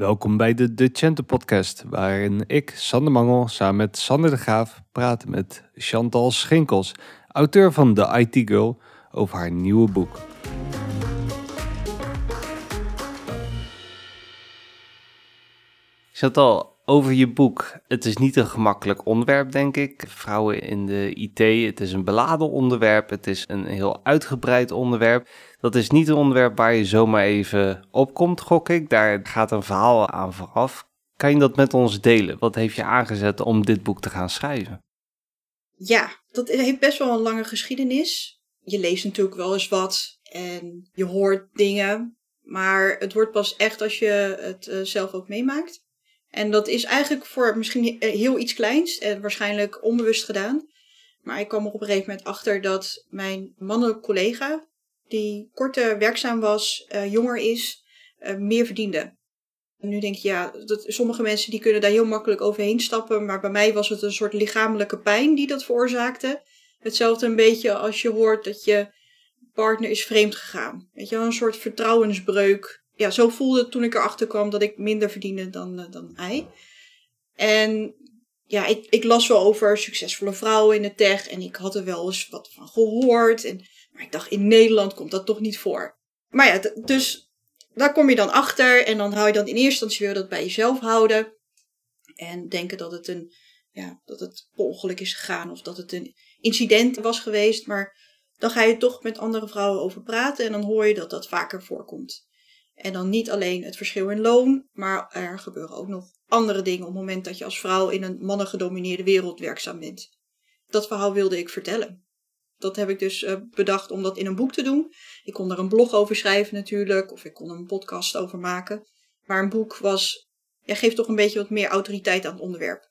Welkom bij de De Chente podcast, waarin ik, Sander Mangel, samen met Sander de Graaf praat met Chantal Schinkels, auteur van The IT Girl, over haar nieuwe boek. Chantal, over je boek. Het is niet een gemakkelijk onderwerp, denk ik. Vrouwen in de IT, het is een beladen onderwerp. Het is een heel uitgebreid onderwerp. Dat is niet een onderwerp waar je zomaar even opkomt, gok ik. Daar gaat een verhaal aan vooraf. Kan je dat met ons delen? Wat heeft je aangezet om dit boek te gaan schrijven? Ja, dat heeft best wel een lange geschiedenis. Je leest natuurlijk wel eens wat en je hoort dingen. Maar het wordt pas echt als je het uh, zelf ook meemaakt. En dat is eigenlijk voor misschien heel iets kleins en waarschijnlijk onbewust gedaan. Maar ik kwam er op een gegeven moment achter dat mijn mannelijke collega, die korter werkzaam was, uh, jonger is, meer verdiende. En nu denk je, ja, dat, sommige mensen die kunnen daar heel makkelijk overheen stappen. Maar bij mij was het een soort lichamelijke pijn die dat veroorzaakte. Hetzelfde een beetje als je hoort dat je partner is vreemd gegaan. Weet je wel, een soort vertrouwensbreuk ja, zo voelde het toen ik erachter kwam dat ik minder verdiende dan, uh, dan hij. En ja, ik, ik las wel over succesvolle vrouwen in de tech en ik had er wel eens wat van gehoord. En, maar ik dacht, in Nederland komt dat toch niet voor. Maar ja, dus daar kom je dan achter en dan hou je dan in eerste instantie weer dat bij jezelf houden. En denken dat het een, ja, dat het ongeluk is gegaan of dat het een incident was geweest. Maar dan ga je toch met andere vrouwen over praten en dan hoor je dat dat vaker voorkomt. En dan niet alleen het verschil in loon, maar er gebeuren ook nog andere dingen op het moment dat je als vrouw in een mannengedomineerde wereld werkzaam bent. Dat verhaal wilde ik vertellen. Dat heb ik dus uh, bedacht om dat in een boek te doen. Ik kon er een blog over schrijven natuurlijk, of ik kon er een podcast over maken. Maar een boek was, geeft toch een beetje wat meer autoriteit aan het onderwerp.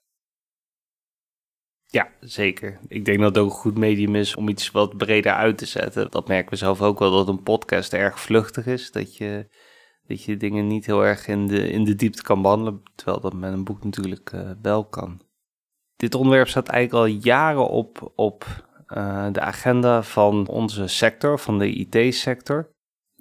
Ja, zeker. Ik denk dat het ook een goed medium is om iets wat breder uit te zetten. Dat merken we zelf ook wel, dat een podcast erg vluchtig is. Dat je dat je dingen niet heel erg in de, in de diepte kan behandelen, terwijl dat met een boek natuurlijk uh, wel kan. Dit onderwerp staat eigenlijk al jaren op, op uh, de agenda van onze sector, van de IT-sector.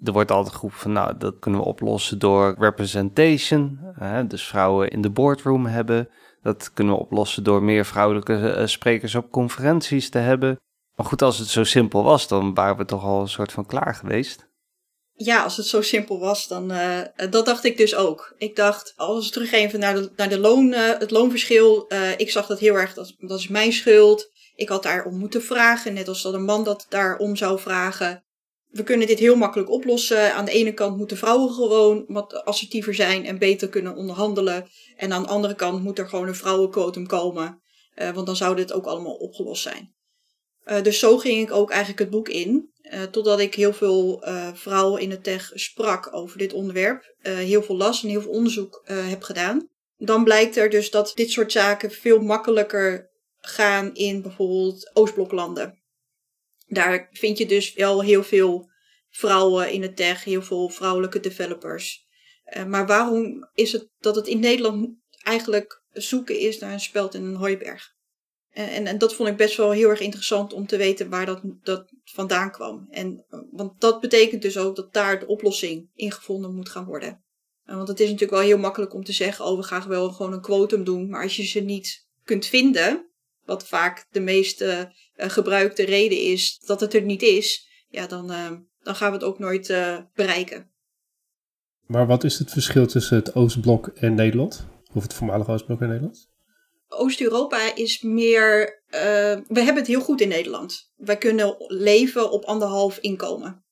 Er wordt altijd geroepen van, nou, dat kunnen we oplossen door representation, uh, dus vrouwen in de boardroom hebben. Dat kunnen we oplossen door meer vrouwelijke sprekers op conferenties te hebben. Maar goed, als het zo simpel was, dan waren we toch al een soort van klaar geweest ja, als het zo simpel was, dan uh, dat dacht ik dus ook. Ik dacht, als we terug naar, de, naar de loon, uh, het loonverschil, ik zag dat heel erg, dat, dat is mijn schuld. Ik had daarom moeten vragen, net als dat een man dat daarom zou vragen. We kunnen dit heel makkelijk oplossen. Aan de ene kant moeten vrouwen gewoon wat assertiever zijn en beter kunnen onderhandelen. En aan de andere kant moet er gewoon een vrouwenquotum komen. want dan zou dit ook allemaal opgelost zijn. dus zo ging ik ook eigenlijk het boek in. Uh, totdat ik heel veel uh, vrouwen in de tech sprak over dit onderwerp. Uh, heel veel las en heel veel onderzoek heb gedaan. Dan blijkt er dus dat dit soort zaken veel makkelijker gaan in bijvoorbeeld Oostbloklanden. Daar vind je dus wel heel veel vrouwen in de tech, heel veel vrouwelijke developers. maar waarom is het dat het in Nederland eigenlijk zoeken is naar een speld in een hooiberg? En, en, dat vond ik best wel heel erg interessant om te weten waar dat, dat vandaan kwam. En, want dat betekent dus ook dat daar de oplossing in gevonden moet gaan worden. Want het is natuurlijk wel heel makkelijk om te zeggen, oh we gaan wel gewoon een quotum doen. Maar als je ze niet kunt vinden, wat vaak de meest gebruikte reden is dat het er niet is, ja, dan, dan gaan we het ook nooit bereiken. Maar wat is het verschil tussen het Oostblok en Nederland? Of het voormalige Oostblok en Nederland? Oost-Europa is meer. Uh, we hebben het heel goed in Nederland. Wij kunnen leven op anderhalf inkomen.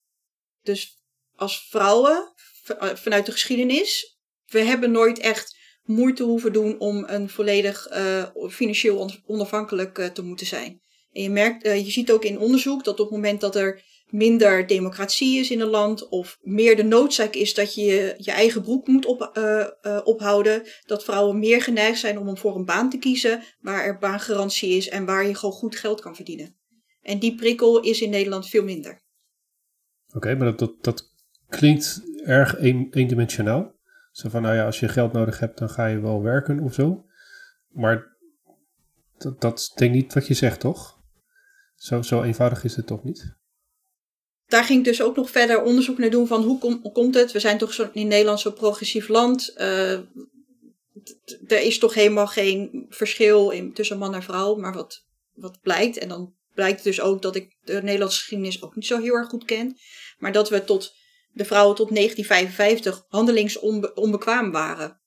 Dus als vrouwen, eh, vanuit de geschiedenis, we hebben nooit echt moeite hoeven doen om een volledig uh, financieel onafhankelijk te moeten zijn. En je merkt, je ziet ook in onderzoek dat op het moment dat er minder democratie is in een land of meer de noodzaak is dat je je eigen broek moet op, uh, uh, ophouden, dat vrouwen meer geneigd zijn om voor een baan te kiezen waar er baangarantie is en waar je gewoon goed geld kan verdienen. En die prikkel is in Nederland veel minder. Oké, maar dat, dat, dat klinkt erg een, eendimensionaal. Zo van, nou ja, als je geld nodig hebt, dan ga je wel werken of zo. Maar dat, dat denk ik niet wat je zegt, toch? Zo, zo eenvoudig is het toch niet? Daar ging ik dus ook nog verder onderzoek naar doen van hoe, kom, hoe komt het? We zijn toch in Nederland zo'n progressief land. Uh, er is toch helemaal geen verschil in, tussen man en vrouw, maar wat, wat blijkt. En dan blijkt dus ook dat ik de Nederlandse geschiedenis ook niet zo heel erg goed ken. Maar dat we tot de vrouwen tot 1955 handelingsonbekwaam waren.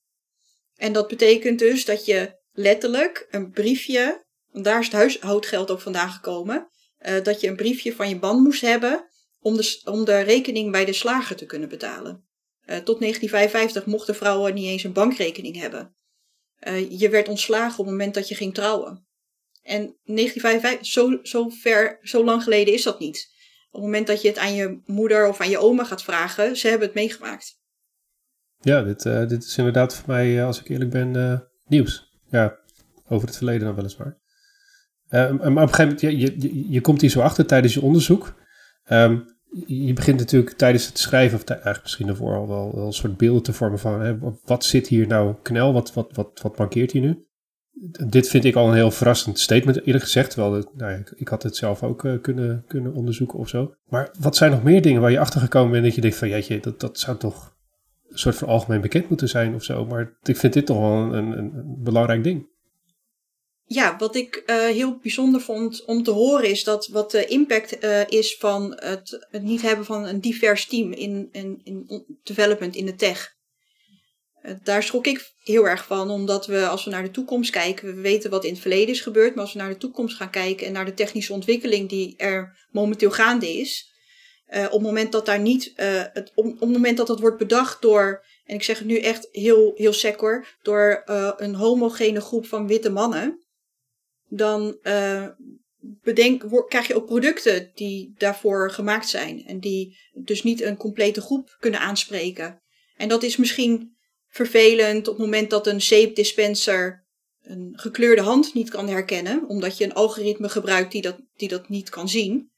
En dat betekent dus dat je letterlijk een briefje, want daar is het huishoudgeld ook vandaan gekomen, uh, dat je een briefje van je man moest hebben om de, om rekening bij de slager te kunnen betalen. Uh, tot 1955 mochten vrouwen niet eens een bankrekening hebben. Uh, je werd ontslagen op het moment dat je ging trouwen. En 1955, zo, zo, ver, zo lang geleden is dat niet. Op het moment dat je het aan je moeder of aan je oma gaat vragen, ze hebben het meegemaakt. Ja, dit, uh, dit is inderdaad voor mij, als ik eerlijk ben, nieuws. Ja, over het verleden dan weliswaar. maar op een gegeven moment, je, je, je komt hier zo achter tijdens je onderzoek. Um, je begint natuurlijk tijdens het schrijven, of eigenlijk misschien daarvoor al wel, wel een soort beelden te vormen van hè, wat zit hier nou knel, wat, wat, wat, wat mankeert hier nu? Dit vind ik al een heel verrassend statement, eerlijk gezegd. Terwijl nou ik, had het zelf ook uh, kunnen, kunnen onderzoeken of zo. Maar wat zijn nog meer dingen waar je achter gekomen bent dat je denkt van jeetje, dat, dat zou toch een soort van algemeen bekend moeten zijn of zo. Maar ik vind dit toch wel een, een belangrijk ding ja, wat ik uh, heel bijzonder vond om te horen is dat wat de impact uh, is van het, niet hebben van een divers team in, in, development in de tech. Uh, daar schrok ik heel erg van, omdat we als we naar de toekomst kijken, we weten wat in het verleden is gebeurd, maar als we naar de toekomst gaan kijken en naar de technische ontwikkeling die er momenteel gaande is, op het moment dat daar niet, het, op, het moment dat dat wordt bedacht door, en ik zeg het nu echt heel, heel sec door een homogene groep van witte mannen, dan uh, bedenk, krijg je ook producten die daarvoor gemaakt zijn. En die dus niet een complete groep kunnen aanspreken. En dat is misschien vervelend op het moment dat een zeepdispenser een gekleurde hand niet kan herkennen, omdat je een algoritme gebruikt die dat, die dat niet kan zien.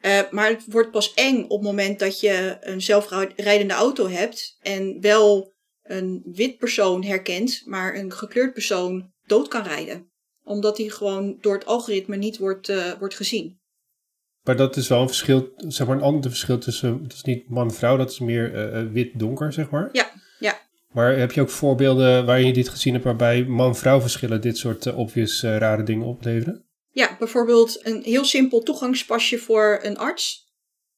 Uh, maar het wordt pas eng op het moment dat je een zelfrijdende auto hebt en wel een wit persoon herkent, maar een gekleurd persoon dood kan rijden omdat die gewoon door het algoritme niet wordt, uh, wordt gezien. Maar dat is wel een verschil, zeg maar een ander verschil tussen, het is niet man-vrouw, dat is meer uh, wit-donker, zeg maar. Ja, ja. Maar heb je ook voorbeelden waarin je dit gezien hebt waarbij man-vrouw verschillen dit soort uh, obvious rare dingen opleveren? Ja, bijvoorbeeld een heel simpel toegangspasje voor een arts.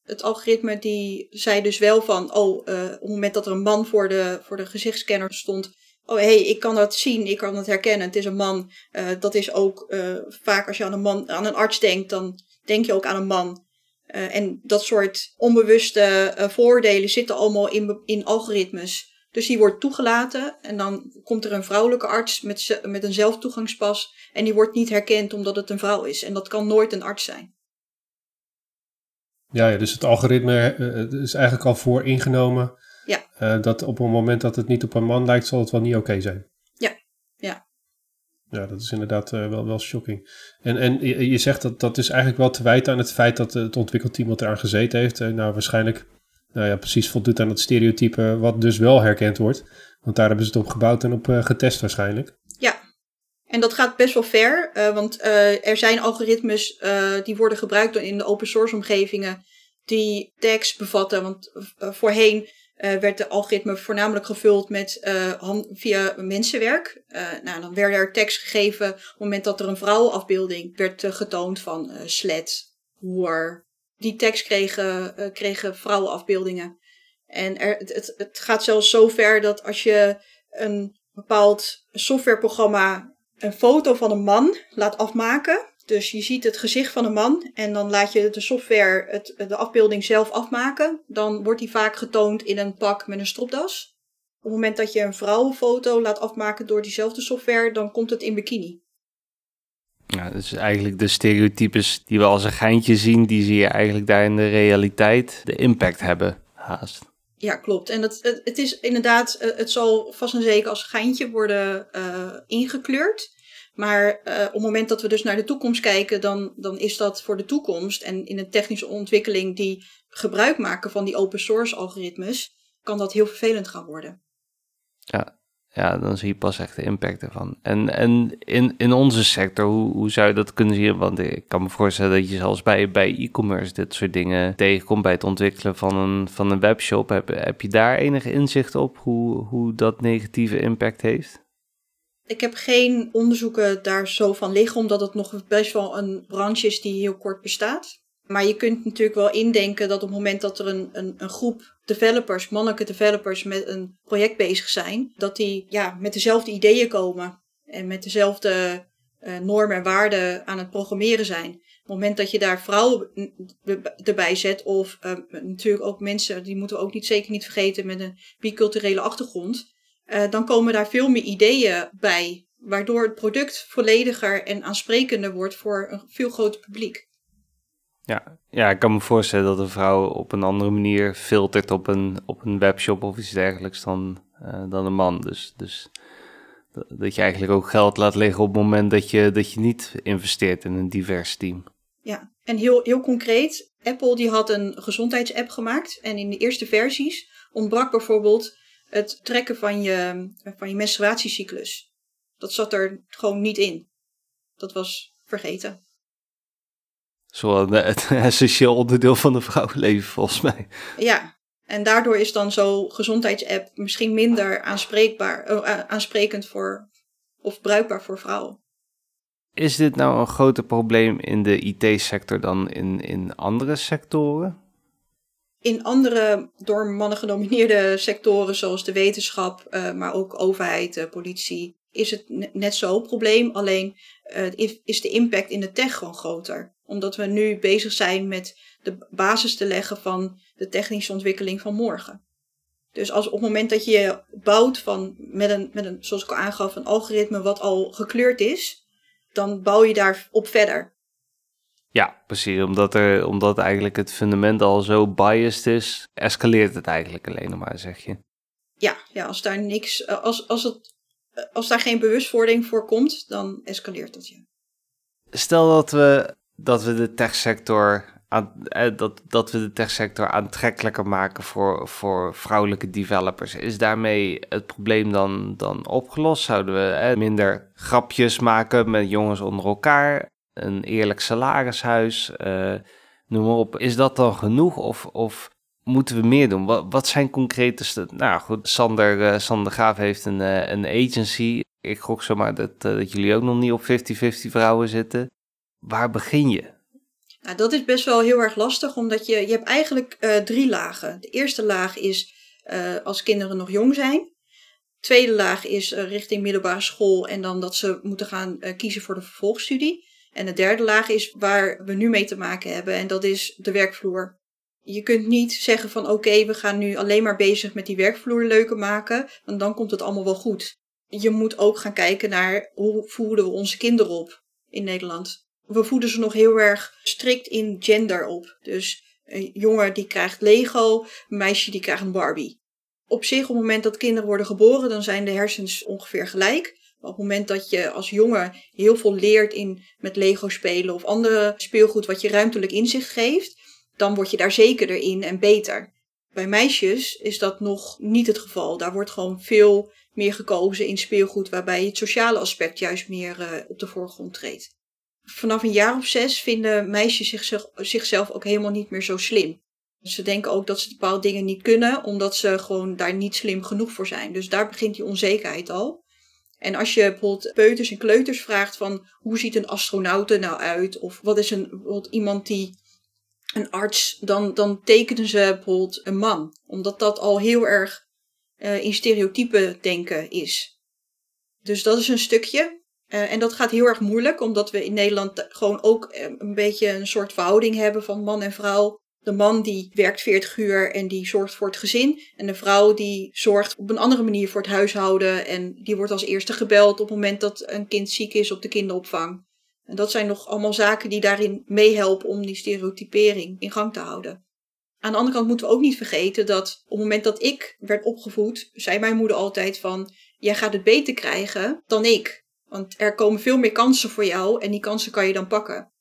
Het algoritme die zei dus wel van, oh, op het moment dat er een man voor de, voor de gezichtscanner stond, oh hey, ik kan dat zien, ik kan het herkennen, het is een man. Uh, dat is ook uh, vaak als je aan een man, aan een arts denkt, dan denk je ook aan een man. Uh, en dat soort onbewuste voordelen zitten allemaal in, in algoritmes. Dus die wordt toegelaten en dan komt er een vrouwelijke arts met, met een zelftoegangspas en die wordt niet herkend omdat het een vrouw is. En dat kan nooit een arts zijn. Ja, ja dus het algoritme is eigenlijk al voor ingenomen ja. Uh, dat op het moment dat het niet op een man lijkt, zal het wel niet oké okay zijn. Ja, ja. Ja, dat is inderdaad uh, wel, wel shocking. En, en je, je, zegt dat dat is eigenlijk wel te wijten aan het feit dat het ontwikkelteam wat eraan gezeten heeft, uh, nou waarschijnlijk nou ja, precies voldoet aan het stereotype wat dus wel herkend wordt. Want daar hebben ze het op gebouwd en op getest waarschijnlijk. Ja, en dat gaat best wel ver, want er zijn algoritmes die worden gebruikt in de open source omgevingen die tags bevatten. Want voorheen uh, werd de algoritme voornamelijk gevuld met uh, via mensenwerk. Uh, nou, dan werden er tekst gegeven op het moment dat er een vrouwenafbeelding werd getoond van slet, hoer. Die tekst kregen, kregen vrouwenafbeeldingen. En er, het, het gaat zelfs zo ver dat als je een bepaald softwareprogramma een foto van een man laat afmaken, dus je ziet het gezicht van een man en dan laat je de software het, de afbeelding zelf afmaken. Dan wordt die vaak getoond in een pak met een stropdas. Op het moment dat je een vrouwenfoto laat afmaken door diezelfde software, dan komt het in bikini. Ja, dus eigenlijk de stereotypes die we als een geintje zien, die zie je eigenlijk daar in de realiteit de impact hebben, haast. Ja, klopt. En het, het, het is inderdaad, eh, het zal vast en zeker als geintje worden uh, ingekleurd. Maar uh, op het moment dat we dus naar de toekomst kijken, dan, dan is dat voor de toekomst. En in een technische ontwikkeling die gebruik maken van die open source algoritmes, kan dat heel vervelend gaan worden. Ja, Ja, dan zie je pas echt de impact ervan. En, en in, in onze sector, hoe, hoe zou je dat kunnen zien? Want ik kan me voorstellen dat je zelfs bij, bij e-commerce dit soort dingen tegenkomt bij het ontwikkelen van een, van een webshop. Heb, heb je daar enige inzicht op hoe, hoe dat negatieve impact heeft? Ik heb geen onderzoeken daar zo van liggen, omdat het nog best wel een branche is die heel kort bestaat. Maar je kunt natuurlijk wel indenken dat op het moment dat er een, een, een groep developers, mannelijke developers met een project bezig zijn, dat die ja, met dezelfde ideeën komen en met dezelfde uh, normen en waarden aan het programmeren zijn. Op het moment dat je daar vrouwen erbij zet, of uh, natuurlijk ook mensen, die moeten we ook niet, zeker niet vergeten, met een biculturele achtergrond, uh, dan komen daar veel meer ideeën bij, waardoor het product vollediger en aansprekender wordt voor een veel groter publiek. Ja, ja, ik kan me voorstellen dat een vrouw op een andere manier filtert op een, op een webshop of iets dergelijks dan, uh, dan een man. Dus, dus dat je eigenlijk ook geld laat liggen op het moment dat je, dat je niet investeert in een divers team. Ja, en heel, heel concreet, Apple die had een gezondheidsapp gemaakt en in de eerste versies ontbrak bijvoorbeeld het trekken van je, van je menstruatiecyclus. Dat zat er gewoon niet in. Dat was vergeten. Zo het essentieel onderdeel van de vrouwenleven, volgens mij. Ja, en daardoor is dan zo'n gezondheidsapp misschien minder aanspreekbaar, uh, aansprekend voor of bruikbaar voor vrouwen. Is dit nou een groter probleem in de IT-sector dan in, in andere sectoren? In andere door mannen gedomineerde sectoren, zoals de wetenschap, uh, maar ook overheid, uh, politie, is het net zo'n probleem. Alleen is de impact in de tech gewoon groter omdat we nu bezig zijn met de basis te leggen van de technische ontwikkeling van morgen. Dus als op het moment dat je bouwt van, met, een, met een, zoals ik al aangaf, een algoritme wat al gekleurd is, dan bouw je daarop verder. Ja, precies. Omdat, er, omdat eigenlijk het fundament al zo biased is, escaleert het eigenlijk alleen nog maar, zeg je. Ja, ja als daar niks, als, als, het, als daar geen bewustwording voor komt, dan escaleert dat ja. Stel dat we dat we de techsector aan, eh, dat, dat we de techsector aantrekkelijker maken voor, voor vrouwelijke developers. Is daarmee het probleem dan, dan opgelost? Zouden we eh, minder grapjes maken met jongens onder elkaar? Een eerlijk salarishuis? Uh, noem maar op. Is dat dan genoeg of, of moeten we meer doen? Wat, wat zijn concrete... Nou goed, Sander, uh, Sander Graaf heeft een, uh, een agency. Ik gok zomaar dat, dat jullie ook nog niet op 50-50 vrouwen zitten waar begin je? Nou, dat is best wel heel erg lastig, omdat je, je hebt eigenlijk drie lagen. De eerste laag is als kinderen nog jong zijn. De tweede laag is richting middelbare school en dan dat ze moeten gaan kiezen voor de vervolgstudie. En de derde laag is waar we nu mee te maken hebben en dat is de werkvloer. Je kunt niet zeggen van oké, we gaan nu alleen maar bezig met die werkvloer leuker maken, want dan komt het allemaal wel goed. Je moet ook gaan kijken naar hoe voeden we onze kinderen op in Nederland we voeden ze nog heel erg strikt in gender op. Dus een jongen die krijgt Lego, een meisje die krijgt een Barbie. Op zich, op het moment dat kinderen worden geboren, dan zijn de hersens ongeveer gelijk. Op het moment dat je als jongen heel veel leert in met Lego spelen of andere speelgoed wat je ruimtelijk inzicht geeft, dan word je daar zekerder in en beter. Bij meisjes is dat nog niet het geval. Daar wordt gewoon veel meer gekozen in speelgoed waarbij het sociale aspect juist meer uh, op de voorgrond treedt vanaf een jaar of zes vinden meisjes zichzelf, zichzelf ook helemaal niet meer zo slim. Ze denken ook dat ze bepaalde dingen niet kunnen, omdat ze gewoon daar niet slim genoeg voor zijn. Dus daar begint die onzekerheid al. En als je bijvoorbeeld peuters en kleuters vraagt van hoe ziet een astronaut er nou uit? Of wat is een, bijvoorbeeld iemand die, een arts, dan, dan tekenen ze bijvoorbeeld een man. Omdat dat al heel erg uh, in stereotypen denken is. Dus dat is een stukje. Uh, en dat gaat heel erg moeilijk, omdat we in Nederland gewoon ook eh, een beetje een soort verhouding hebben van man en vrouw. De man die werkt 40 uur en die zorgt voor het gezin. En de vrouw die zorgt op een andere manier voor het huishouden. En die wordt als eerste gebeld op het moment dat een kind ziek is op de kinderopvang. En dat zijn nog allemaal zaken die daarin meehelpen om die stereotypering in gang te houden. Aan de andere kant moeten we ook niet vergeten dat op het moment dat ik werd opgevoed, zei mijn moeder altijd van, jij gaat het beter krijgen dan ik. Want er komen veel meer kansen voor jou en die kansen kan je dan pakken.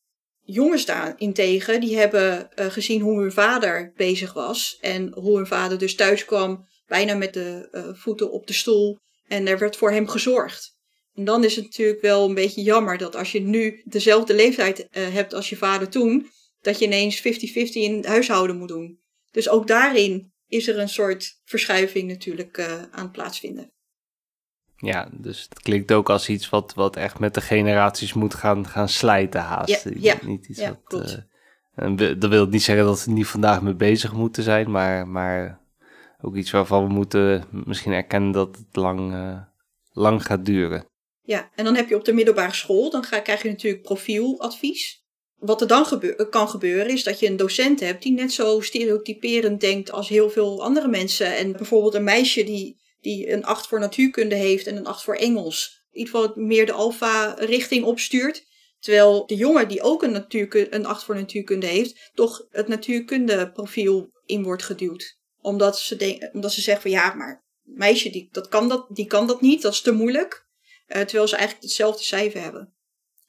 Jongens daarentegen, die hebben uh, gezien hoe hun vader bezig was. En hoe hun vader dus thuis kwam, bijna met de uh, voeten op de stoel. En er werd voor hem gezorgd. En dan is het natuurlijk wel een beetje jammer dat als je nu dezelfde leeftijd uh, hebt als je vader toen, dat je ineens 50-50 in het huishouden moet doen. Dus ook daarin is er een soort verschuiving natuurlijk aan het plaatsvinden. Ja, dus het klinkt ook als iets wat, wat echt met de generaties moet gaan, gaan slijten haast. Ja, ja, niet iets ja wat. Uh, dat wil niet zeggen dat we niet vandaag mee bezig moeten zijn, maar, maar ook iets waarvan we moeten misschien erkennen dat het lang, uh, lang gaat duren. Ja, en dan heb je op de middelbare school, dan ga, krijg je natuurlijk profieladvies. Wat er dan gebeur, kan gebeuren is dat je een docent hebt die net zo stereotyperend denkt als heel veel andere mensen. En bijvoorbeeld een meisje die, die een 8 voor natuurkunde heeft en een 8 voor Engels. Ieder geval meer de alfa-richting opstuurt. Terwijl de jongen die ook een, een 8 voor natuurkunde heeft, toch het natuurkunde profiel in wordt geduwd. Omdat ze, omdat ze zeggen van ja, maar meisje die, dat kan dat, die kan dat niet, dat is te moeilijk. Uh, terwijl ze eigenlijk hetzelfde cijfer hebben.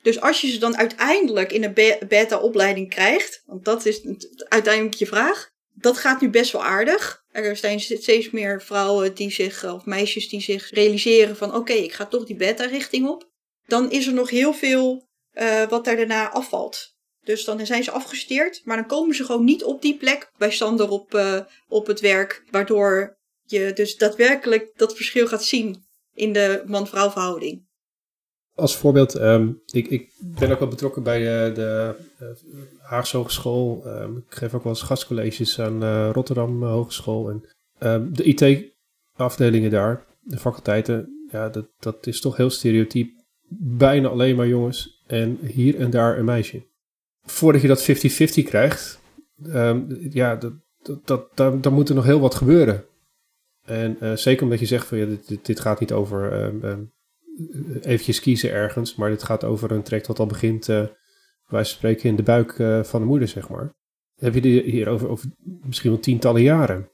Dus als je ze dan uiteindelijk in een beta-opleiding krijgt, want dat is uiteindelijk je vraag, dat gaat nu best wel aardig. Er zijn steeds meer vrouwen die zich, of meisjes die zich realiseren van oké, ik ga toch die beta-richting op. Dan is er nog heel veel uh, wat daar daarna afvalt. Dus dan zijn ze afgestudeerd, maar dan komen ze gewoon niet op die plek bij Sander op, uh, op het werk, waardoor je dus daadwerkelijk dat verschil gaat zien in de man-vrouw verhouding. Als voorbeeld, um, ik, ik ben ook wel betrokken bij de, Haagse Hogeschool. Um, ik geef ook wel eens gastcolleges aan uh, Rotterdam Hogeschool. En um, de IT-afdelingen daar, de faculteiten, ja, dat, dat is toch heel stereotyp. Bijna alleen maar jongens en hier en daar een meisje. Voordat je dat 50-50 krijgt, ja, dat, dat, dat, daar, moet er nog heel wat gebeuren. En uh, zeker omdat je zegt van ja, dit, dit gaat niet over um, um, eventjes kiezen ergens, maar dit gaat over een traject wat al begint, wij spreken in de buik uh, van de moeder, zeg maar. Heb je hier over, over misschien wel tientallen jaren.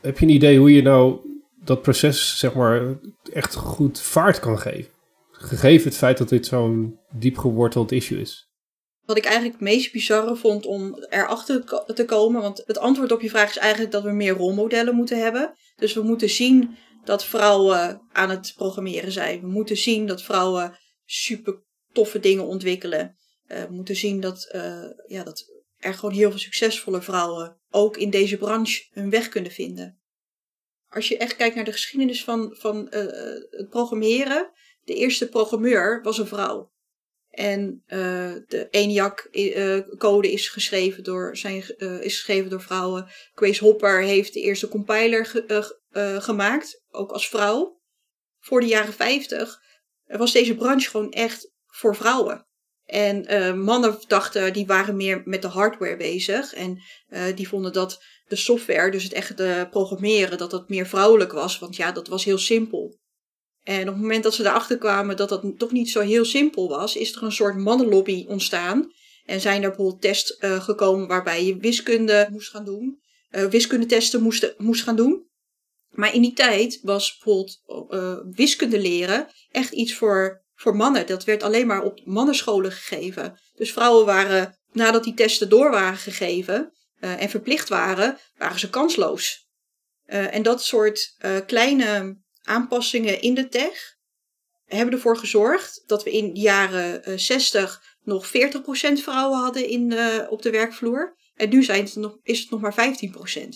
Heb je een idee hoe je nou dat proces, zeg maar, echt goed vaart kan geven? Gegeven het feit dat dit zo'n diep geworteld issue is. Wat ik eigenlijk het meest bizarre vond om erachter te komen. Want het antwoord op je vraag is eigenlijk dat we meer rolmodellen moeten hebben. Dus we moeten zien dat vrouwen aan het programmeren zijn. We moeten zien dat vrouwen super toffe dingen ontwikkelen. Uh, moeten zien dat, uh, ja, dat er gewoon heel veel succesvolle vrouwen ook in deze branche hun weg kunnen vinden. Als je echt kijkt naar de geschiedenis van, van uh, het programmeren. De eerste programmeur was een vrouw. En de ENIAC-code is, geschreven door, zijn, is geschreven door vrouwen. Grace Hopper heeft de eerste compiler ge, gemaakt, ook als vrouw. Voor de jaren 50 was deze branche gewoon echt voor vrouwen. En mannen dachten, die waren meer met de hardware bezig. En die vonden dat de software, dus het echte programmeren, dat dat meer vrouwelijk was. Want ja, dat was heel simpel. En op het moment dat ze erachter kwamen dat dat toch niet zo heel simpel was, is er een soort mannenlobby ontstaan. En zijn er bijvoorbeeld tests uh, gekomen waarbij je wiskunde moest gaan doen. Wiskundetesten moest, moest gaan doen. Maar in die tijd was bijvoorbeeld wiskunde leren echt iets voor, voor mannen. Dat werd alleen maar op mannenscholen gegeven. Dus vrouwen waren, nadat die testen door waren gegeven en verplicht waren, waren ze kansloos. en dat soort kleine aanpassingen in de tech hebben ervoor gezorgd dat we in de jaren uh, 60 nog 40% vrouwen hadden in op de werkvloer. En nu zijn het nog, is het nog maar 15%.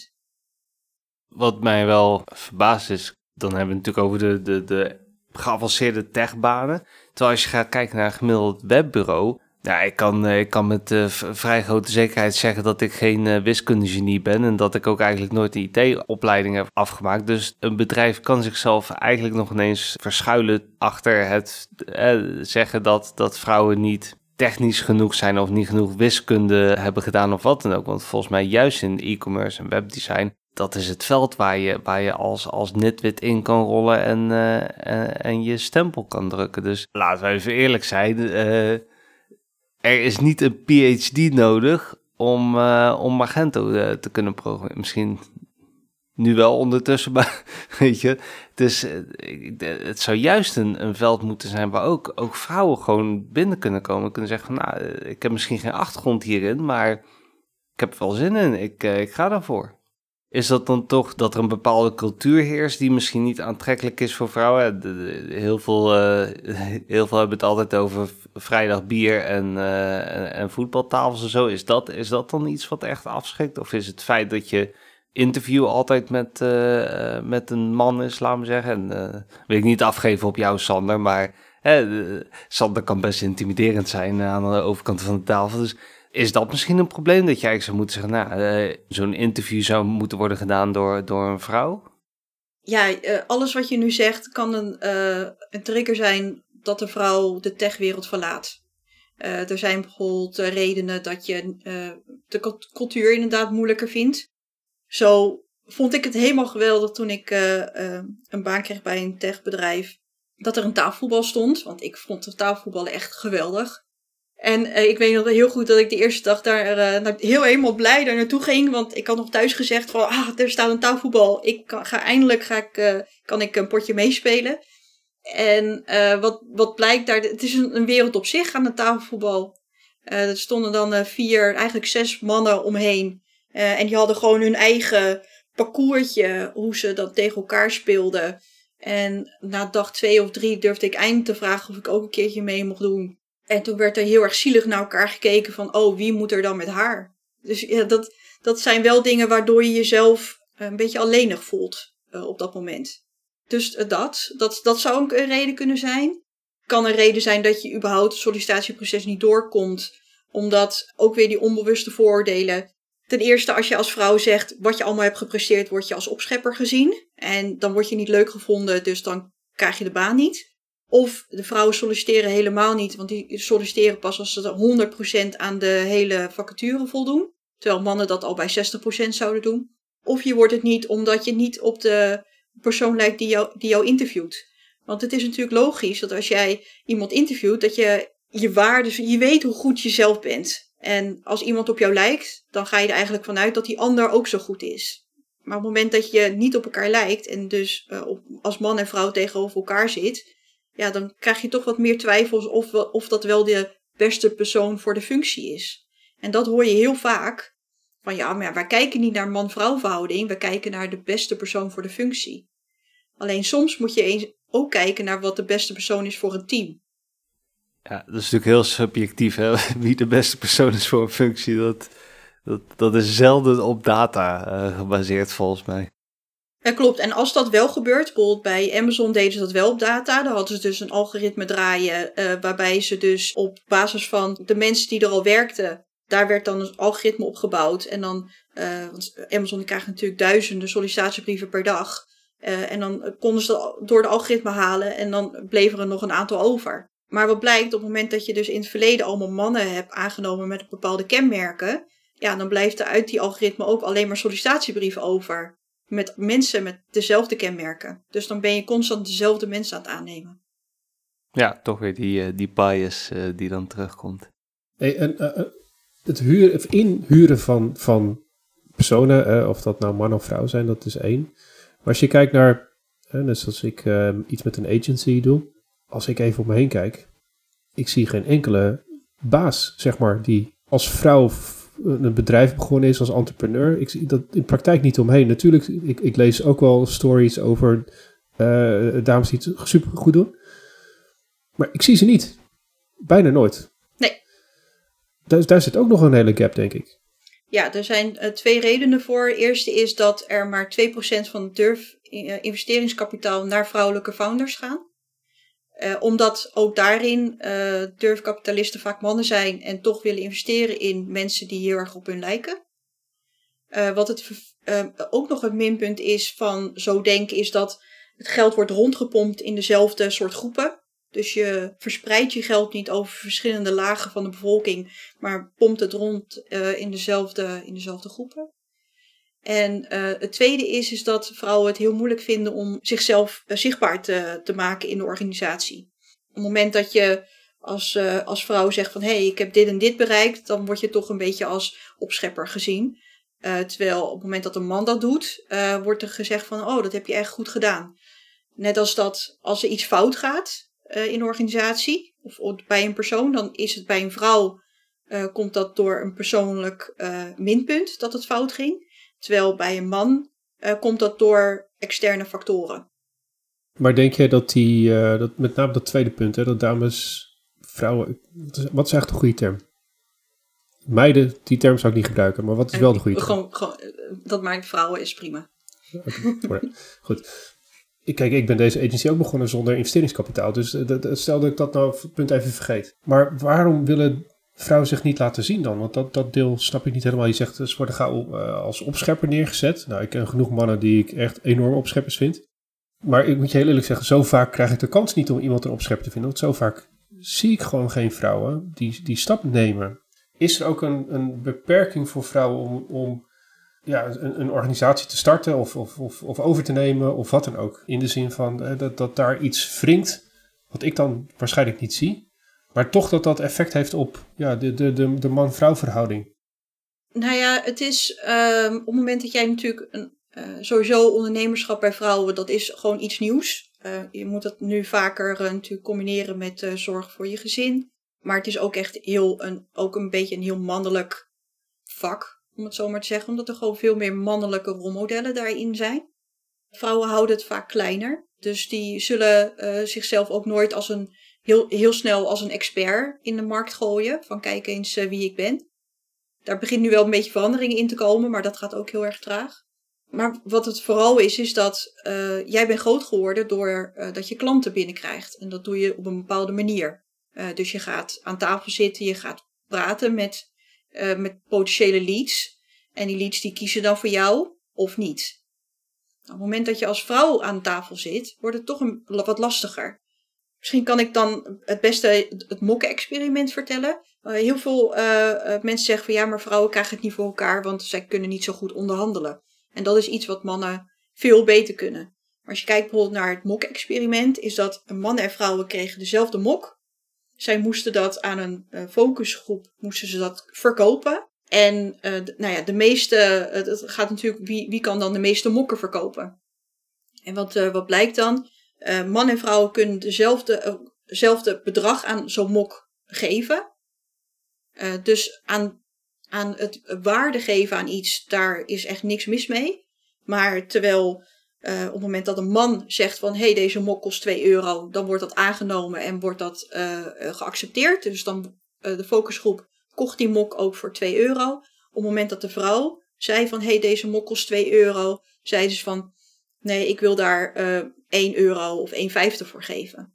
Wat mij wel verbaast is, dan hebben we het natuurlijk over de, de, de geavanceerde techbanen. Terwijl als je gaat kijken naar een gemiddeld webbureau, ja, ik kan, ik kan met uh, vrij grote zekerheid zeggen dat ik geen uh, wiskundegenie ben en dat ik ook eigenlijk nooit de IT-opleiding heb afgemaakt. Dus een bedrijf kan zichzelf eigenlijk nog ineens verschuilen achter het eh, zeggen dat, dat vrouwen niet technisch genoeg zijn of niet genoeg wiskunde hebben gedaan of wat dan ook. Want volgens mij juist in e-commerce en webdesign, dat is het veld waar je, waar je als, als nitwit in kan rollen en, en, en, je stempel kan drukken. Dus laten we even eerlijk zijn er is niet een PhD nodig om, uh, om Magento te kunnen programmeren. Misschien nu wel ondertussen, maar weet je. Dus het zou juist een, een veld moeten zijn waar ook, ook vrouwen gewoon binnen kunnen komen. Kunnen zeggen van, nou, ik heb misschien geen achtergrond hierin, maar ik heb er wel zin in. Ik, ik ga daarvoor. Is dat dan toch dat er een bepaalde cultuur heerst die misschien niet aantrekkelijk is voor vrouwen? heel, veel, uh, heel veel hebben het altijd over vrijdag bier en, uh, en, voetbaltafels en zo. Is dat, is dat dan iets wat echt afschrikt? Of is het feit dat je interview altijd met, uh, met een man is, laat me zeggen? En wil ik niet afgeven op jou, Sander, maar Sander kan best intimiderend zijn aan de overkant van de tafel. Dus is dat misschien een probleem dat jij zou moeten zeggen, nou, uh, zo'n interview zou moeten worden gedaan door, door een vrouw? Ja, uh, alles wat je nu zegt kan een, uh, een trigger zijn dat de vrouw de techwereld verlaat. er zijn bijvoorbeeld redenen dat je de cultuur inderdaad moeilijker vindt. Zo vond ik het helemaal geweldig toen ik een baan kreeg bij een techbedrijf. Dat er een tafelvoetbal stond, want ik vond het tafelvoetballen echt geweldig. En uh, ik weet nog heel goed dat ik de eerste dag daar uh, heel helemaal blij daar naartoe ging. Want ik had nog thuis gezegd van, ah, er staat een tafelvoetbal. Ik ga eindelijk ga ik, uh, kan ik een potje meespelen. En wat, wat blijkt daar, het is een, wereld op zich aan het tafelvoetbal. er stonden dan vier, eigenlijk zes mannen omheen. en die hadden gewoon hun eigen parcoursje, hoe ze dat tegen elkaar speelden. En na dag twee of drie durfde ik eindelijk te vragen of ik ook een keertje mee mocht doen. En toen werd er heel erg zielig naar elkaar gekeken van, oh, wie moet er dan met haar? Dus ja, dat, dat zijn wel dingen waardoor je jezelf een beetje alleenig voelt uh, op dat moment. Dus uh, dat, dat, dat zou ook een reden kunnen zijn. Kan een reden zijn dat je überhaupt het sollicitatieproces niet doorkomt, omdat ook weer die onbewuste vooroordelen. Ten eerste, als je als vrouw zegt wat je allemaal hebt gepresteerd, word je als opschepper gezien. En dan word je niet leuk gevonden, dus dan krijg je de baan niet. Of de vrouwen solliciteren helemaal niet, want die solliciteren pas als ze 100% aan de hele vacature voldoen. Terwijl mannen dat al bij 60% zouden doen. Of je wordt het niet omdat je niet op de persoon lijkt die jou, die jou interviewt. Want het is natuurlijk logisch dat als jij iemand interviewt, dat je je waarde, je weet hoe goed je zelf bent. En als iemand op jou lijkt, dan ga je er eigenlijk vanuit dat die ander ook zo goed is. Maar op het moment dat je niet op elkaar lijkt en dus uh, als man en vrouw tegenover elkaar zit, ja, dan krijg je toch wat meer twijfels of, of dat wel de beste persoon voor de functie is. En dat hoor je heel vaak. Van ja, maar wij kijken niet naar man-vrouw verhouding, we kijken naar de beste persoon voor de functie. Alleen soms moet je eens ook kijken naar wat de beste persoon is voor een team. Ja, dat is natuurlijk heel subjectief, hè? wie de beste persoon is voor een functie. Dat, dat, dat is zelden op data uh, gebaseerd volgens mij. Ja, klopt. En als dat wel gebeurt, bijvoorbeeld bij Amazon deden ze dat wel op data. Dan hadden ze dus een algoritme draaien uh, waarbij ze dus op basis van de mensen die er al werkten, daar werd dan een algoritme opgebouwd. En dan, uh, want Amazon krijgt natuurlijk duizenden sollicitatiebrieven per dag. Uh, en dan konden ze dat door de algoritme halen en dan bleven er nog een aantal over. Maar wat blijkt, op het moment dat je dus in het verleden allemaal mannen hebt aangenomen met bepaalde kenmerken, ja, dan blijft er uit die algoritme ook alleen maar sollicitatiebrieven over met mensen met dezelfde kenmerken. Dus dan ben je constant dezelfde mensen aan het aannemen. Ja, toch weer die, uh, die bias uh, die dan terugkomt. Hey, en, uh, het huren, of inhuren van, van personen, of dat nou man of vrouw zijn, dat is één. Maar als je kijkt naar, net zoals ik iets met een agency doe, als ik even om me heen kijk, ik zie geen enkele baas, zeg maar, die als vrouw een bedrijf begonnen is als entrepreneur. Ik zie dat in praktijk niet omheen. Natuurlijk, ik, ik lees ook wel stories over uh, dames die het super goed doen. Maar ik zie ze niet. Bijna nooit. Nee. Daar, daar zit ook nog een hele gap, denk ik. Ja, er zijn uh, twee redenen voor. De eerste is dat er maar 2% van het durf investeringskapitaal naar vrouwelijke founders gaan. Uh, omdat ook daarin uh, durfkapitalisten vaak mannen zijn en toch willen investeren in mensen die heel erg op hun lijken. Uh, wat het ook nog een minpunt is van zo denken, is dat het geld wordt rondgepompt in dezelfde soort groepen. Dus je verspreidt je geld niet over verschillende lagen van de bevolking, maar pompt het rond in, dezelfde, in dezelfde groepen. En uh, het tweede is, is dat vrouwen het heel moeilijk vinden om zichzelf uh, zichtbaar te, te maken in de organisatie. Op het moment dat je als, uh, als vrouw zegt van hé, hey, ik heb dit en dit bereikt, dan word je toch een beetje als opschepper gezien. terwijl op het moment dat een man dat doet, wordt er gezegd van oh, dat heb je echt goed gedaan. Net als dat als er iets fout gaat in een organisatie of bij een persoon, dan is het bij een vrouw, komt dat door een persoonlijk minpunt dat het fout ging. Terwijl bij een man uh, komt dat door externe factoren. Maar denk jij dat die, uh, dat, met name dat tweede punt, hè, dat dames, vrouwen, wat is, wat is eigenlijk de goede term? Meiden, die term zou ik niet gebruiken, maar wat is wel de goede term? Gewoon, gewoon, dat maakt vrouwen is prima. Okay, goed. Kijk, ik ben deze agency ook begonnen zonder investeringskapitaal. Dus stel dat ik dat nou punt even vergeet. Maar waarom willen vrouwen zich niet laten zien dan? Want dat, dat deel snap ik niet helemaal. Je zegt, ze worden gauw uh, als opschepper neergezet. Nou, ik ken genoeg mannen die ik echt enorm opscheppers vind. Maar ik moet je heel eerlijk zeggen, zo vaak krijg ik de kans niet om iemand een opschepper te vinden. Want zo vaak zie ik gewoon geen vrouwen die die stap nemen. Is er ook een, een beperking voor vrouwen om, om ja, een, een, organisatie te starten of, of, of, of, over te nemen of wat dan ook? In de zin van eh, dat, dat daar iets wringt wat ik dan waarschijnlijk niet zie. Maar toch dat dat effect heeft op ja, de, de, de, man-vrouw verhouding. Nou ja, het is um, op het moment dat jij natuurlijk een, uh, sowieso ondernemerschap bij vrouwen, dat is gewoon iets nieuws. Uh, je moet dat nu vaker uh, natuurlijk combineren met zorg voor je gezin. Maar het is ook echt heel een, ook een beetje een heel mannelijk vak, om het zo maar te zeggen. Omdat er gewoon veel meer mannelijke rolmodellen daarin zijn. Vrouwen houden het vaak kleiner. Dus die zullen zichzelf ook nooit als een heel, heel snel als een expert in de markt gooien. Van kijk eens wie ik ben. Daar begint nu wel een beetje verandering in te komen, maar dat gaat ook heel erg traag. Maar wat het vooral is, is dat uh, jij bent groot geworden door uh, dat je klanten binnenkrijgt. En dat doe je op een bepaalde manier. Dus je gaat aan tafel zitten, je gaat praten met, met potentiële leads. En die leads die kiezen dan voor jou of niet. Op het moment dat je als vrouw aan tafel zit, wordt het toch een, wat lastiger. Misschien kan ik dan het beste het mokken-experiment vertellen. heel veel mensen zeggen van ja, maar vrouwen krijgen het niet voor elkaar, want zij kunnen niet zo goed onderhandelen. En dat is iets wat mannen veel beter kunnen. Maar als je kijkt bijvoorbeeld naar het mok-experiment, is dat mannen en vrouwen kregen dezelfde mok. Zij moesten dat aan een focusgroep moesten ze dat verkopen. En nou ja, de meeste, het gaat natuurlijk, wie, wie kan dan de meeste mokken verkopen? En wat, wat blijkt dan? Man en vrouwen kunnen dezelfde, dezelfde bedrag aan zo'n mok geven. dus aan aan het waarde geven aan iets, daar is echt niks mis mee. Maar terwijl op het moment dat een man zegt van hé, hey, deze mok kost 2 euro, dan wordt dat aangenomen en wordt dat geaccepteerd. Dus dan de focusgroep kocht die mok ook voor 2 euro. Op het moment dat de vrouw zei van hé, hey, deze mok kost 2 euro, zei ze van nee, ik wil daar 1 euro of 1,50 voor geven.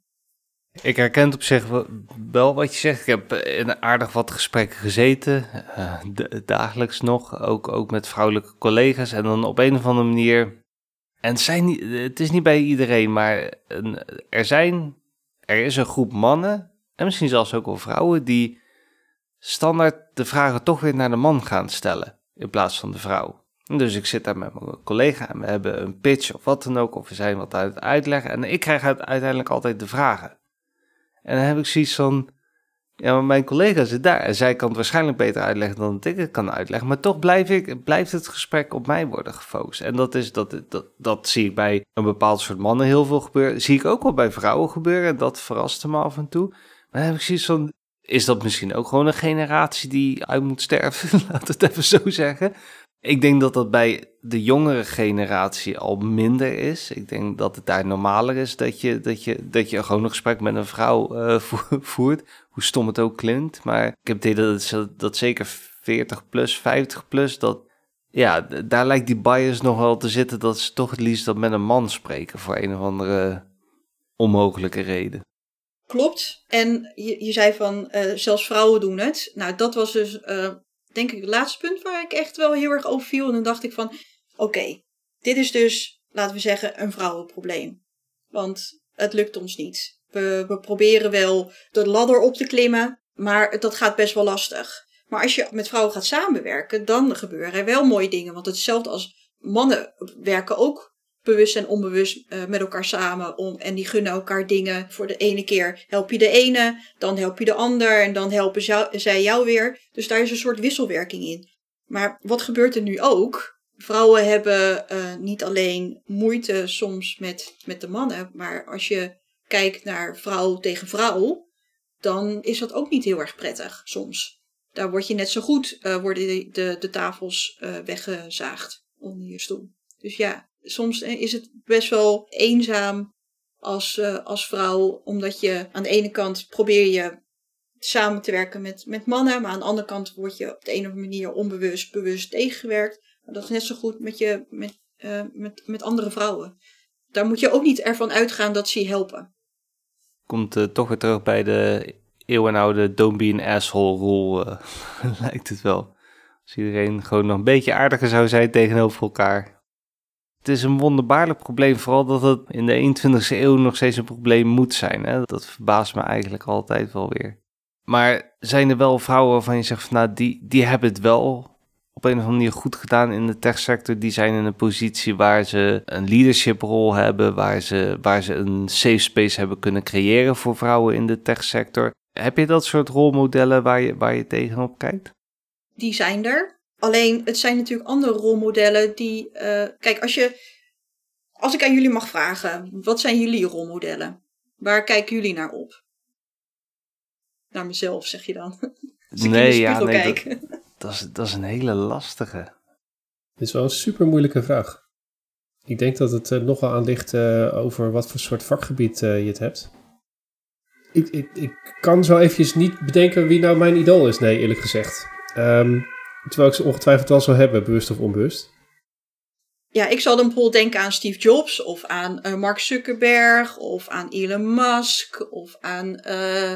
Ik herken op zich wel wat je zegt. Ik heb in aardig wat gesprekken gezeten, uh, dagelijks nog, ook, ook met vrouwelijke collega's. En dan op een of andere manier, en het, zijn niet, het is niet bij iedereen, maar er zijn, er is een groep mannen, en misschien zelfs ook wel vrouwen, die standaard de vragen toch weer naar de man gaan stellen, in plaats van de vrouw. Dus ik zit daar met mijn collega en we hebben een pitch of wat dan ook, of we zijn wat uit het uitleggen. En ik krijg uiteindelijk altijd de vragen. En dan heb ik zoiets van, ja, mijn collega zit daar en zij kan het waarschijnlijk beter uitleggen dan ik het kan uitleggen. Maar toch blijf ik, blijft het gesprek op mij worden gefocust. En dat, is, dat, dat, dat zie ik bij een bepaald soort mannen heel veel gebeuren. zie ik ook wel bij vrouwen gebeuren en dat verrast me af en toe. Maar dan heb ik zoiets van, is dat misschien ook gewoon een generatie die uit moet sterven? Laat het even zo zeggen. Ik denk dat dat bij de jongere generatie al minder is. Ik denk dat het daar normaler is dat je, dat je, dat je gewoon een gesprek met een vrouw uh, voert. Hoe stom het ook klinkt. Maar ik heb het idee dat, dat zeker 40 plus, 50 plus, dat, ja, daar lijkt die bias nog wel te zitten dat ze toch het liefst dat met een man spreken voor een of andere onmogelijke reden. Klopt. En je, je zei van uh, zelfs vrouwen doen het. Nou, dat was dus uh, denk ik het laatste punt waar ik echt wel heel erg over viel. En dan dacht ik van, oké, dit is dus, laten we zeggen, een vrouwenprobleem. Want het lukt ons niet. We, we proberen wel de ladder op te klimmen, maar dat gaat best wel lastig. Maar als je met vrouwen gaat samenwerken, dan gebeuren er wel mooie dingen. Want hetzelfde als mannen werken ook bewust en onbewust uh, met elkaar samen. Om, en die gunnen elkaar dingen. Voor de ene keer help je de ene, dan help je de ander en dan helpen jou, zij jou weer. Dus daar is een soort wisselwerking in. Maar wat gebeurt er nu ook? Vrouwen hebben uh, niet alleen moeite soms met, met de mannen, maar als je kijkt naar vrouw tegen vrouw, dan is dat ook niet heel erg prettig soms. Daar word je net zo goed, uh, worden de, de, de tafels weggezaagd onder je stoel. Dus ja, soms is het best wel eenzaam als, uh, als vrouw, omdat je aan de ene kant probeer je samen te werken met, met mannen, maar aan de andere kant word je op de een of andere manier onbewust, bewust tegengewerkt. Dat is net zo goed met, je, met, uh, met, met andere vrouwen. Daar moet je ook niet ervan uitgaan dat ze je helpen. Komt toch weer terug bij de eeuwenoude don't be an asshole rule, lijkt het wel. Als iedereen gewoon nog een beetje aardiger zou zijn tegenover elkaar. Het is een wonderbaarlijk probleem, vooral dat het in de 21ste eeuw nog steeds een probleem moet zijn. Hè? Dat verbaast me eigenlijk altijd wel weer. Maar zijn er wel vrouwen waarvan je zegt van nou, die, die hebben het wel op een of andere manier goed gedaan in de techsector. Die zijn in een positie waar ze een leadership rol hebben, waar ze, waar ze een safe space hebben kunnen creëren voor vrouwen in de techsector. Heb je dat soort rolmodellen waar je, waar je tegenop kijkt? Die zijn er. Alleen het zijn natuurlijk andere rolmodellen die. Uh, kijk, als je. Als ik aan jullie mag vragen, wat zijn jullie rolmodellen? Waar kijken jullie naar op? Naar mezelf, zeg je dan. Als nee, ja, nee, dat, dat, is, dat is een hele lastige. Dit is wel een super moeilijke vraag. Ik denk dat het uh, nogal aan ligt uh, over wat voor soort vakgebied je het hebt. Ik, ik, ik kan zo eventjes niet bedenken wie nou mijn idool is, nee, eerlijk gezegd. Um, Terwijl ik ze ongetwijfeld wel zou hebben, bewust of onbewust. Ja, ik zal dan bijvoorbeeld denken aan Steve Jobs of aan uh, Mark Zuckerberg of aan Elon Musk of aan uh,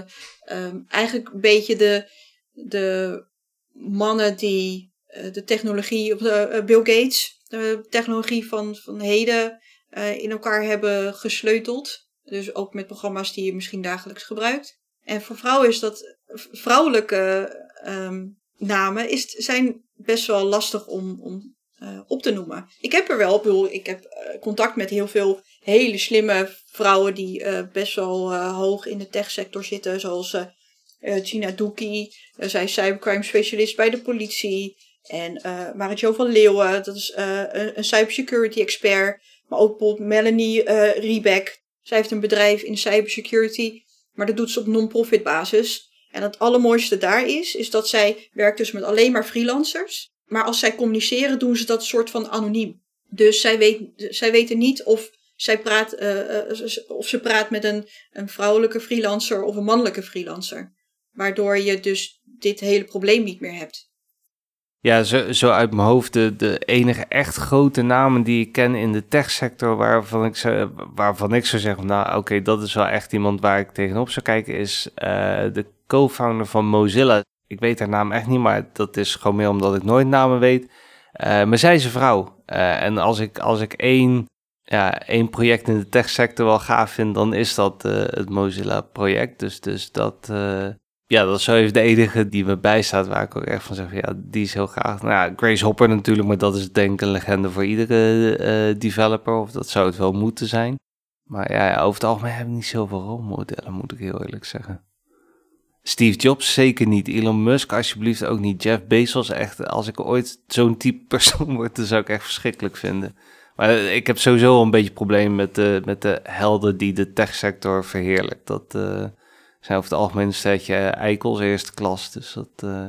um, eigenlijk een beetje de, de mannen die uh, de technologie, Bill Gates, de technologie van, van heden in elkaar hebben gesleuteld. Dus ook met programma's die je misschien dagelijks gebruikt. En voor vrouwen is dat vrouwelijke um, namen is, zijn best wel lastig om, om uh, op te noemen. Ik heb er wel, ik, heb uh, contact met heel veel hele slimme vrouwen die uh, best wel hoog in de techsector zitten, zoals Gina Doekie. zij is cybercrime specialist bij de politie. En Maritjo van Leeuwen, dat is een, een cybersecurity expert. Maar ook bijvoorbeeld Melanie Riebeck. Zij heeft een bedrijf in cybersecurity, maar dat doet ze op non-profit basis. En het allermooiste daar is, is dat zij werkt dus met alleen maar freelancers. Maar als zij communiceren, doen ze dat soort van anoniem. Dus zij, weet, zij weten niet of zij praat, uh, of ze praat met een, een vrouwelijke freelancer of een mannelijke freelancer. Waardoor je dus dit hele probleem niet meer hebt. Ja, zo, zo uit mijn hoofd de, de enige echt grote namen die ik ken in de techsector waarvan ik, zou, waarvan ik zou zeggen, nou oké, dat is wel echt iemand waar ik tegenop zou kijken, is uh, de co-founder van Mozilla. Ik weet haar naam echt niet, maar dat is gewoon meer omdat ik nooit namen weet. Uh, maar zij is een vrouw. Uh, en als ik, als ik één, ja, één project in de techsector wel gaaf vind, dan is dat het Mozilla-project. Dus, dus dat, ja, dat is zo even de enige die me bijstaat waar ik ook echt van zeg, ja, die is heel graag. Nou Grace Hopper natuurlijk, maar dat is denk ik een legende voor iedere uh, developer, of dat zou het wel moeten zijn. Maar ja, over het algemeen heb ik niet zoveel rolmodellen, moet ik heel eerlijk zeggen. Steve Jobs zeker niet. Elon Musk alsjeblieft ook niet. Jeff Bezos echt. Als ik ooit zo'n type persoon word, dan zou ik echt verschrikkelijk vinden. Maar ik heb sowieso een beetje problemen met de, met de helden die de techsector verheerlijkt. Dat, uh, zijn over het algemeen een setje eikels eerste klas. Dus dat, uh,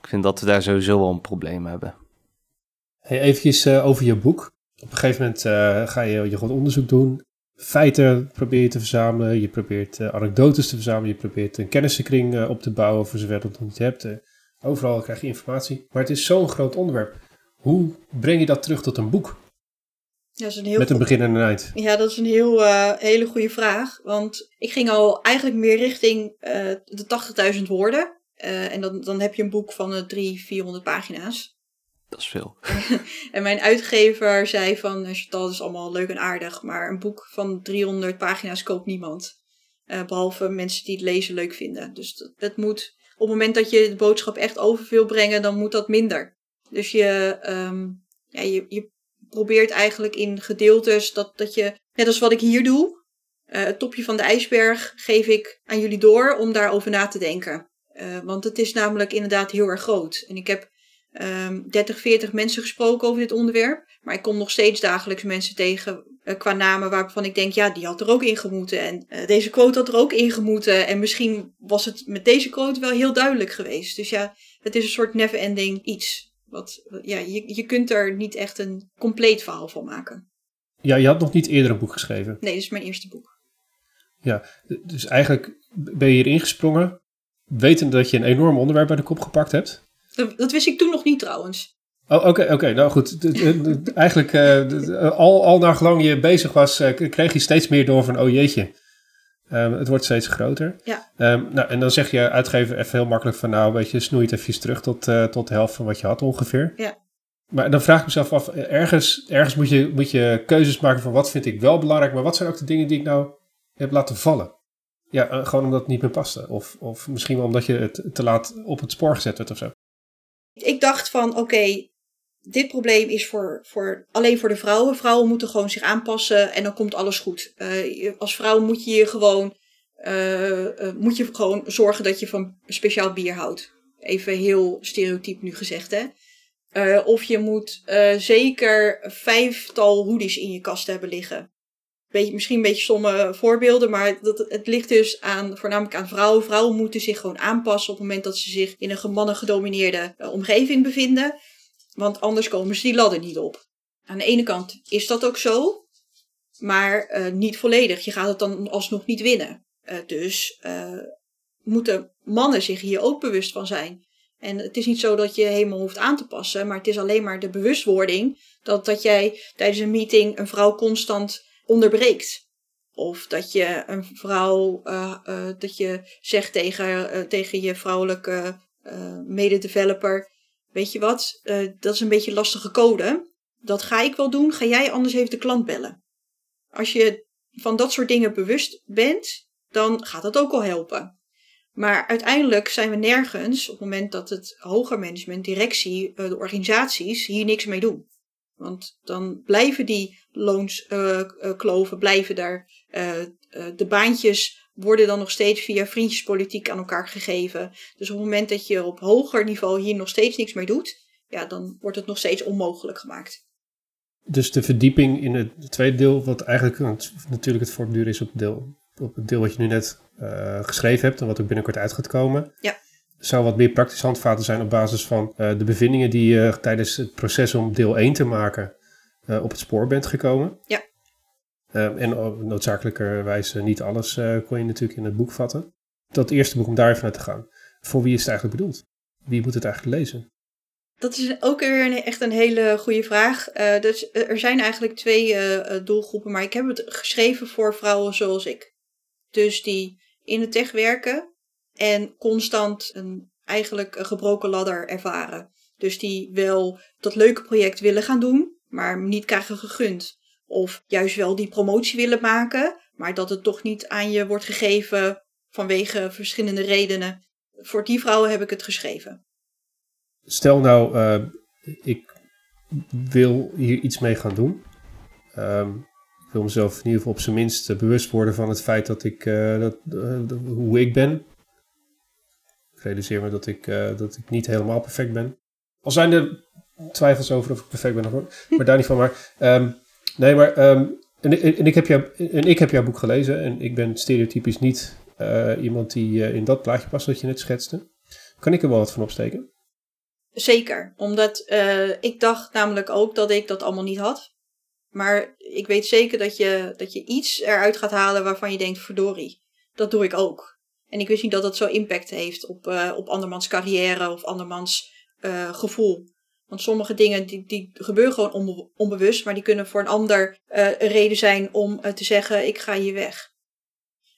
ik vind dat we daar sowieso wel een probleem hebben. Hey, eventjes uh, over je boek. Op een gegeven moment uh, ga je, je gewoon onderzoek doen. Feiten probeer je te verzamelen. Je probeert anekdotes te verzamelen. Je probeert een kennissenkring op te bouwen voor zover dat je niet hebt. overal krijg je informatie. Maar het is zo'n groot onderwerp. Hoe breng je dat terug tot een boek? Ja, is een heel Met een begin en een eind. Ja, dat is een heel, uh, hele goede vraag. Want ik ging al eigenlijk meer richting uh, de 80.000 woorden. Uh, en dan, dan heb je een boek van uh, 300, 400 pagina's. Dat is veel. en mijn uitgever zei van, Chantal, dat is allemaal leuk en aardig. Maar een boek van 300 pagina's koopt niemand. behalve mensen die het lezen leuk vinden. Dus dat, dat moet, op het moment dat je de boodschap echt over wil brengen, dan moet dat minder. Dus je, um, ja, je, je probeert eigenlijk in gedeeltes dat, dat je, net als wat ik hier doe, uh, het topje van de ijsberg geef ik aan jullie door om daarover na te denken. Uh, want het is namelijk inderdaad heel erg groot. En ik heb um, 30, 40 mensen gesproken over dit onderwerp. Maar ik kom nog steeds dagelijks mensen tegen uh, qua namen waarvan ik denk, ja, die had er ook in gemoeten. En deze quote had er ook in gemoeten. En misschien was het met deze quote wel heel duidelijk geweest. Dus ja, het is een soort never-ending iets Wat, ja, je, je kunt er niet echt een compleet verhaal van maken. Ja, je had nog niet eerder een boek geschreven. Nee, dit is mijn eerste boek. Ja, dus eigenlijk ben je hier ingesprongen, wetende dat je een enorm onderwerp bij de kop gepakt hebt. Dat, dat wist ik toen nog niet trouwens. Oh, oké, oké. Nou goed. Eigenlijk, uh, al, al naar gelang je bezig was, uh, kreeg je steeds meer door van, oh jeetje, um, het wordt steeds groter. Ja. Um, nou, en dan zeg je uitgever even heel makkelijk van, nou, weet je, snoei het even terug tot, uh, tot de helft van wat je had ongeveer. Ja. Maar dan vraag ik mezelf af, ergens, ergens moet, je, moet je keuzes maken van wat vind ik wel belangrijk, maar wat zijn ook de dingen die ik nou heb laten vallen? Ja, gewoon omdat het niet meer paste. Of, of misschien wel omdat je het te laat op het spoor gezet werd of zo. Ik dacht van, oké, dit probleem is voor, voor, alleen voor de vrouwen. Vrouwen moeten gewoon zich aanpassen en dan komt alles goed. Uh, als vrouw moet je gewoon, uh, uh, moet je gewoon zorgen dat je van speciaal bier houdt. Even heel stereotyp nu gezegd, hè. of je moet zeker vijftal hoodies in je kast hebben liggen. Beetje, misschien een beetje stomme voorbeelden, maar dat, het ligt dus aan, voornamelijk aan vrouwen. Vrouwen moeten zich gewoon aanpassen op het moment dat ze zich in een mannen gedomineerde omgeving bevinden. Want anders komen ze die ladder niet op. Aan de ene kant is dat ook zo, maar uh, niet volledig. Je gaat het dan alsnog niet winnen. Uh, dus uh, moeten mannen zich hier ook bewust van zijn. En het is niet zo dat je helemaal hoeft aan te passen, maar het is alleen maar de bewustwording dat, dat jij tijdens een meeting een vrouw constant onderbreekt. Of dat je een vrouw, dat je zegt tegen, tegen je vrouwelijke mededeveloper, weet je wat, uh, dat is een beetje lastige code. Dat ga ik wel doen, ga jij anders even de klant bellen. Als je van dat soort dingen bewust bent, dan gaat dat ook al helpen. Maar uiteindelijk zijn we nergens op het moment dat het hoger management, directie, uh, de organisaties hier niks mee doen. Want dan blijven die loonskloven, uh, blijven daar. de baantjes worden dan nog steeds via vriendjespolitiek aan elkaar gegeven. Dus op het moment dat je op hoger niveau hier nog steeds niks meer doet, ja, dan wordt het nog steeds onmogelijk gemaakt. Dus de verdieping in het tweede deel, wat eigenlijk natuurlijk het voortduren is op het deel, op het deel wat je nu net uh, geschreven hebt en wat ook binnenkort uit gaat komen. Ja. Zou wat meer praktische handvaten zijn op basis van uh, de bevindingen die je uh, tijdens het proces om deel 1 te maken op het spoor bent gekomen. Ja. Uh, en noodzakelijkerwijs niet alles uh, kon je natuurlijk in het boek vatten. Dat eerste boek om daar even naar te gaan. Voor wie is het eigenlijk bedoeld? Wie moet het eigenlijk lezen? Dat is ook weer een, echt een hele goede vraag. Uh, dus er zijn eigenlijk twee doelgroepen, maar ik heb het geschreven voor vrouwen zoals ik. Dus die in de tech werken en constant een, eigenlijk een gebroken ladder ervaren. Dus die wel dat leuke project willen gaan doen, maar niet krijgen gegund. Of juist wel die promotie willen maken, maar dat het toch niet aan je wordt gegeven vanwege verschillende redenen. Voor die vrouwen heb ik het geschreven. Stel nou, uh, ik wil hier iets mee gaan doen. Um, ik wil mezelf in ieder geval op zijn minst bewust worden van het feit dat ik, uh, dat, uh, hoe ik ben. Ik realiseer me dat ik, dat ik niet helemaal perfect ben. Al zijn er twijfels over of ik perfect ben, maar daar niet van. Maar um, Nee, maar um, en, ik heb jou, en ik heb jouw boek gelezen en ik ben stereotypisch niet uh, iemand die uh, in dat plaatje past wat je net schetste. Kan ik er wel wat van opsteken? Zeker, omdat uh, ik dacht namelijk ook dat ik dat allemaal niet had. Maar ik weet zeker dat je, dat je iets eruit gaat halen waarvan je denkt, verdorie, dat doe ik ook. En ik wist niet dat dat zo impact heeft op, op andermans carrière of andermans gevoel. Want sommige dingen die, die gebeuren gewoon onbewust, maar die kunnen voor een ander een reden zijn om uh, te zeggen: ik ga hier weg.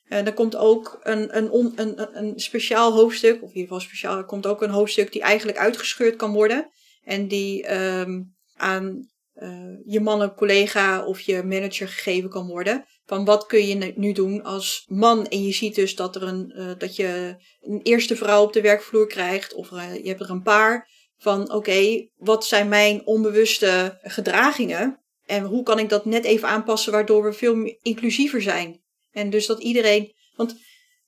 Uh, er komt ook een, een, on, een, een speciaal hoofdstuk, of in ieder geval speciaal, komt ook een hoofdstuk die eigenlijk uitgescheurd kan worden. En die um, aan je man, collega of je manager gegeven kan worden. Van wat kun je nu doen als man? En je ziet dus dat, er een, dat je een eerste vrouw op de werkvloer krijgt, of je hebt er een paar. Van oké, wat zijn mijn onbewuste gedragingen? En hoe kan ik dat net even aanpassen waardoor we veel inclusiever zijn? En dus dat iedereen. Want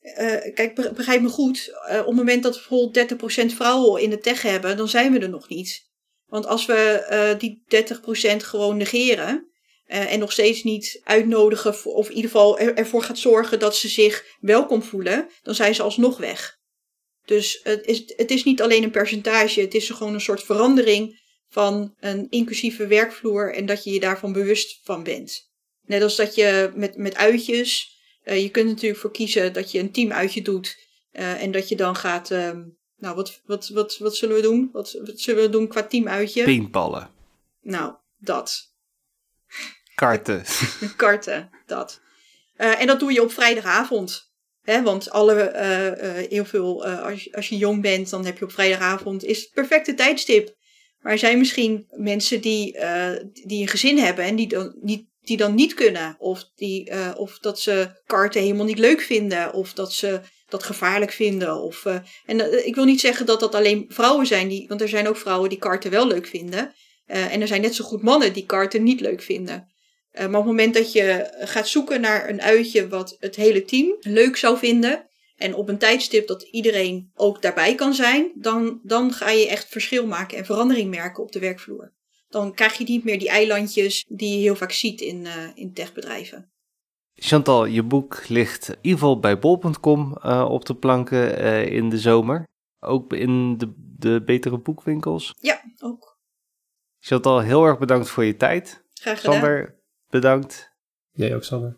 uh, kijk, begrijp me goed. Uh, op het moment dat we bijvoorbeeld 30% vrouwen in de tech hebben, dan zijn we er nog niet. Want als we uh, die 30% gewoon negeren. en nog steeds niet uitnodigen, of in ieder geval ervoor gaat zorgen dat ze zich welkom voelen, dan zijn ze alsnog weg. Dus het is, het is niet alleen een percentage, het is gewoon een soort verandering van een inclusieve werkvloer en dat je je daarvan bewust van bent. Net als dat je met, met uitjes, uh, je kunt natuurlijk voor kiezen dat je een teamuitje doet uh, en dat je dan gaat, uh, nou wat, wat, wat, wat zullen we doen? Wat, wat zullen we doen qua teamuitje? Paintballen. Nou, dat. Karten. Karten, dat. Uh, en dat doe je op vrijdagavond. Want alle, uh, heel veel, als, je, als je jong bent, dan heb je op vrijdagavond is het perfecte tijdstip. Maar er zijn misschien mensen die, die een gezin hebben en die dan niet, die dan niet kunnen. Of, die, of dat ze karten helemaal niet leuk vinden. Of dat ze dat gevaarlijk vinden. Of, en ik wil niet zeggen dat dat alleen vrouwen zijn, die, want er zijn ook vrouwen die karten wel leuk vinden. en er zijn net zo goed mannen die karten niet leuk vinden. Uh, maar op het moment dat je gaat zoeken naar een uitje wat het hele team leuk zou vinden. En op een tijdstip dat iedereen ook daarbij kan zijn. Dan, dan ga je echt verschil maken en verandering merken op de werkvloer. Dan krijg je niet meer die eilandjes die je heel vaak ziet in, uh, in techbedrijven. Chantal, je boek ligt in ieder geval bij bol.com uh, op de planken in de zomer. Ook in de, de betere boekwinkels. Ja, ook. Chantal, heel erg bedankt voor je tijd. Graag gedaan. Sander, bedankt. Jij ook, Sander.